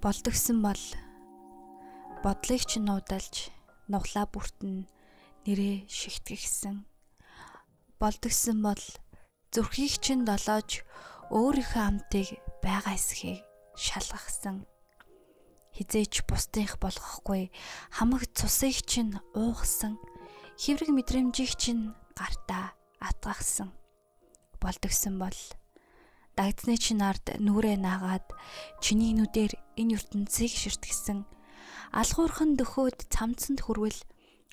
болдгсон бол бодлыг ч нуудалж нуглаа бүртэн нэрээ шигтгэгсэн. Болдгсон бол зүрхийг чинь долоож өөрийнхөө амтыг байгаа эсхийг шалгахсан. Хизээч бусдынх болгохгүй хамаг цусыг чинь уугсан хэврэг мэдрэмжийг чинь гартаа атгахсан. Болдгсон бол дагдсны чинь ард нүрээ наагаад чиний нүдээр энэ ертөнцийг ширтгсэн алгуурхан дөхөөд цамцанд хүрвэл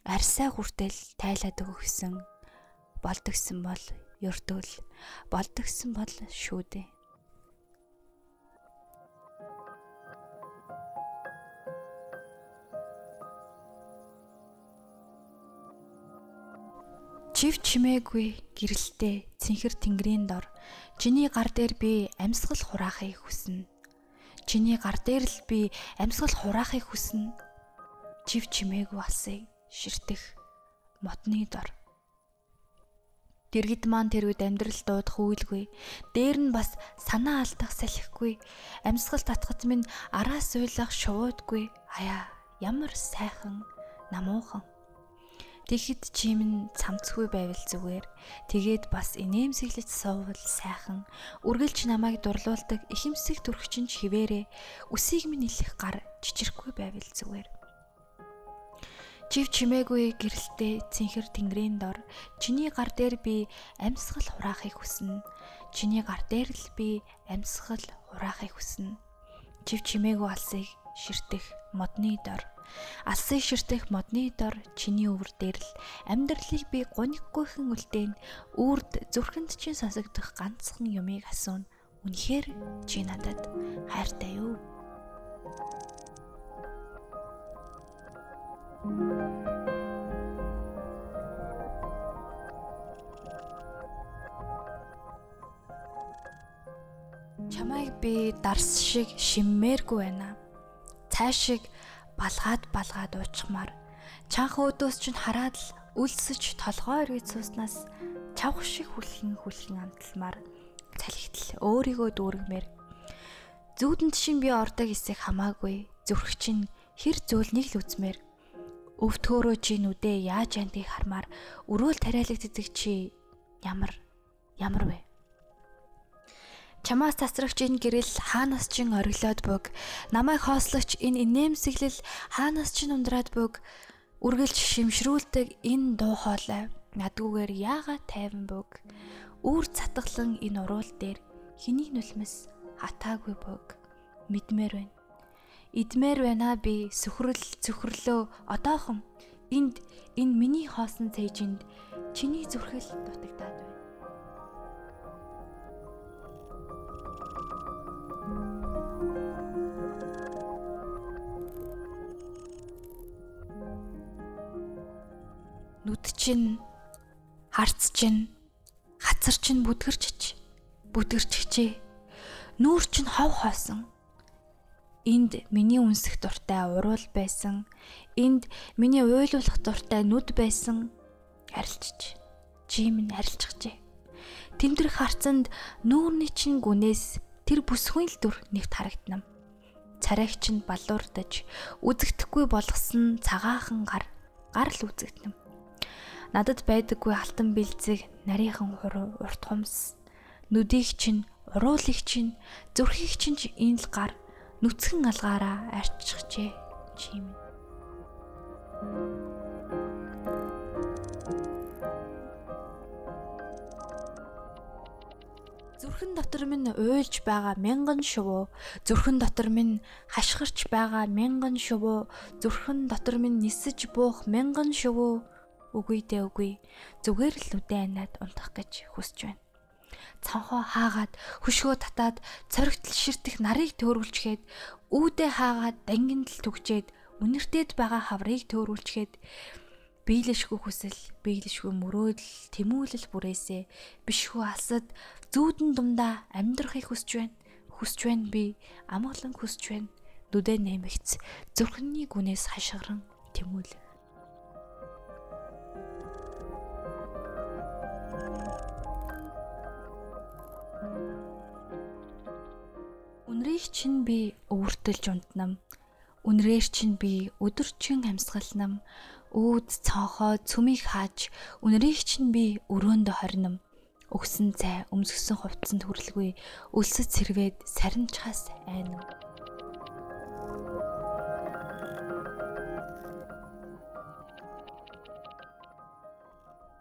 арсаа хүртэл тайлаад өгсөн болдгсон бол ёртөл болдгсон бол шүү Чив чимээгүй гэрэлтэй цэнхэр тэнгэрийн дор чиний гар дээр би амьсгал хураахыг хүснэ. Чиний гар дээр л би амьсгал хураахыг хүснэ. Чив чимээгүй алсыг ширтэх модны дор. Дэргэд маань тэр үед амьдрал дуудах үйлгүй. Дээр нь бас санаа алдах салхихгүй. Амьсгал татгад минь араас уйлах шуудгүй. Аяа ямар сайхан намуухан Тэгэхэд чим нь цамцгүй байвал зүгээр. Тэгээд бас инээмсэглэж суувал сайхан. Үргэлж намайг дурлуулдаг ихэмсэг төрөгчин ч хിവэрэ. Үсийг минь нэлэх гар чичрэхгүй байвал зүгээр. Жив чимээгүй гэрэлтэй цэнхэр тэнгэрийн дор чиний гар дээр би амьсгал хураахыг хүснэ. Чиний гар дээр л би амьсгал хураахыг хүснэ. Жив чимээгүй алсыг ширтэх модны дор Алсын ширтэх модны дор чиний өвөр дээр л амьдралыг би гонгүйхэн үлдээн үрд зүрхэнд чинь сонсогдох ганцхан юмыг асууна. Үнэхээр чи надад хайртай юу? Чамайг би дарс шиг шиммээргүй байна. Цай шиг балгаад балгаад уучмаар. Чанха өдөөс чинь хараад л үлсэж толгой эргэж сууснаас чавх шиг хүлхэн хүлхэн амталмаар цалхитл өөрийгөө дүүргмээр. Зүүдэнд шин би ордог хэсэг хамаагүй зүрх чинь хэр зөөлнийг л үзмээр өвтгөөрөө чи нүдээ яаж антыг хармаар өрөөл тариалагддаг чи ямар ямар вэ Чамаас тасрагч энэ гэрэл хаанаас чин ориглоод бүг. Намайг хоослогч энэ инээмсэглэл хаанаас чин ундраад бүг. Үргэлж шимшрүүлдэг энэ дуу хоолой надгүйгээр яагаад тайван бүг. Үүр цатглан энэ уруул дээр хэний нүлмэс хатаагүй бүг. Мэдмээр байна. Идмээр байна би сүхрэл цөхрлөө одоохон энд энэ миний хоосон цээжинд чиний зүрхэл дутагдаад байна. Нүд чинь харц чинь хацар чинь бүдгэрчж бүдгэрчжээ нүүр чинь хов хоосон энд миний үнсэх дуртай уруул байсан. Энд миний уйлуулах дуртай нүд байсан. Арилчж чи минь арилчихжээ тэмдрэх харцанд нүүрний чин гүнээс тэр бүсгүй л дүр нэгт харагднам царайч нь балуурдаж үзэгдэхгүй болгосон цагаахан гар гар л үзэгдэнэ надад байдаггүй алтан бэлзэг нарийнхан хуруу урт хумс. Нүдийг чинь уруулыг чинь зүрхийг чинь энэ л гар. Нүцгэн алгаараа арччихжээ чим Зүрхэн дотор минь уйлж байгаа мянган шувуу. Зүрхэн дотор минь хашгирч байгаа мянган шувуу. Зүрхэн дотор минь нисэж буух мянган шувуу Үгүй дээ үгүй. Зүгээр л үдэ анаад унтах гэж хүсэж байна. Цанхоо хаагаад хөшгөө татаад цоригтл ширтэх нарыг төөрүүлчгээд үүдээ хаагаад дангинд л түгчээд үнэртэд байгаа хаврыг төөрүүлчгээд биелэшгүй хүсэл, биелэшгүй мөрөөдөл, тэмүүлэл бүрээсээ бишгүй алсад зүүдэн дундаа амьдрахыг хүсэж байна. Хүсэж байна би, амгалан хүсэж байна. Нүдэ нэмэгц, зүрхний гүнээс хашгиран тэмүүлэл. Үнрийг чинь би өвөртөлж унтнам. Үнрээр чинь би өдөрчин амьсгалнам. Үүд цонхоо цүмийг хааж үнрийг чинь би өрөөндө хорном. Өгсөн цай өмсгсөн хувцсанд хүрлгүй өлсөд сэрвээд сарничхаас айна.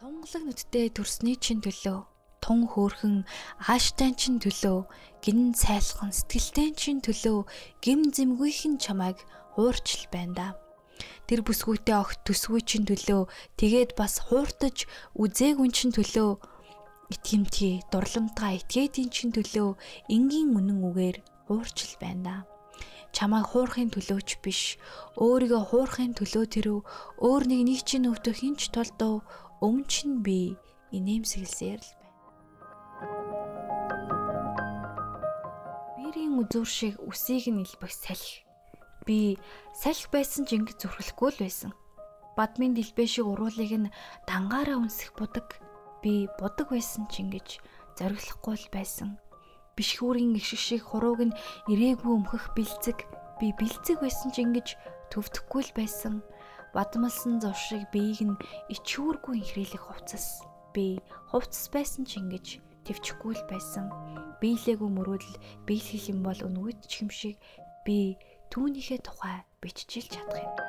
Тунгалаг нүдтэй төрсний чин төлөө тун хөөрхөн ааштай чин төлөө гин сайлхан сэтгэлтэй чин төлөө гим зэмгүйхэн чамайг хуурчл байна да. Тэр бүсгүйтэй огт төсгүй чин төлөө тэгээд бас хууртаж үзээгүй чин төлөө итгэмтгий дурламтгай этгээдийн чин төлөө энгийн үнэн үгээр хуурчл байна да чамайг хуурахын төлөөч биш өөрийгөө хуурахын төлөө тэрв өөр нэг нэг чинь өвдөх хинч толдоо өмнө чинь би инээмсэглсээр л Бирийн үзүүр шиг үсийг нь илбэх салхи. Би салхи байсан ч ингэ зүрхлэхгүй л байсан. Бадмын дэлбээ шиг уруулыг нь дангаараа үнсэх будаг. Би будаг байсан ч ингэж зориглохгүй л байсан. Бишхүүрийн ишг шиг хурууг нь ирээгүй өмхөх бэлцэг. Би бэлцэг байсан ч ингэж төвдөхгүй л байсан. Бадмалсан зов шиг биеийг нь ичүүргүй инхрийлэх хувцас. Би хувцас байсан ч ингэж төвчгүй л байсан. Биелээгүй мөрөөдөл биелэх юм бол өнгөт ч юм шиг би түүнийхээ тухай биччихэл чадах юм.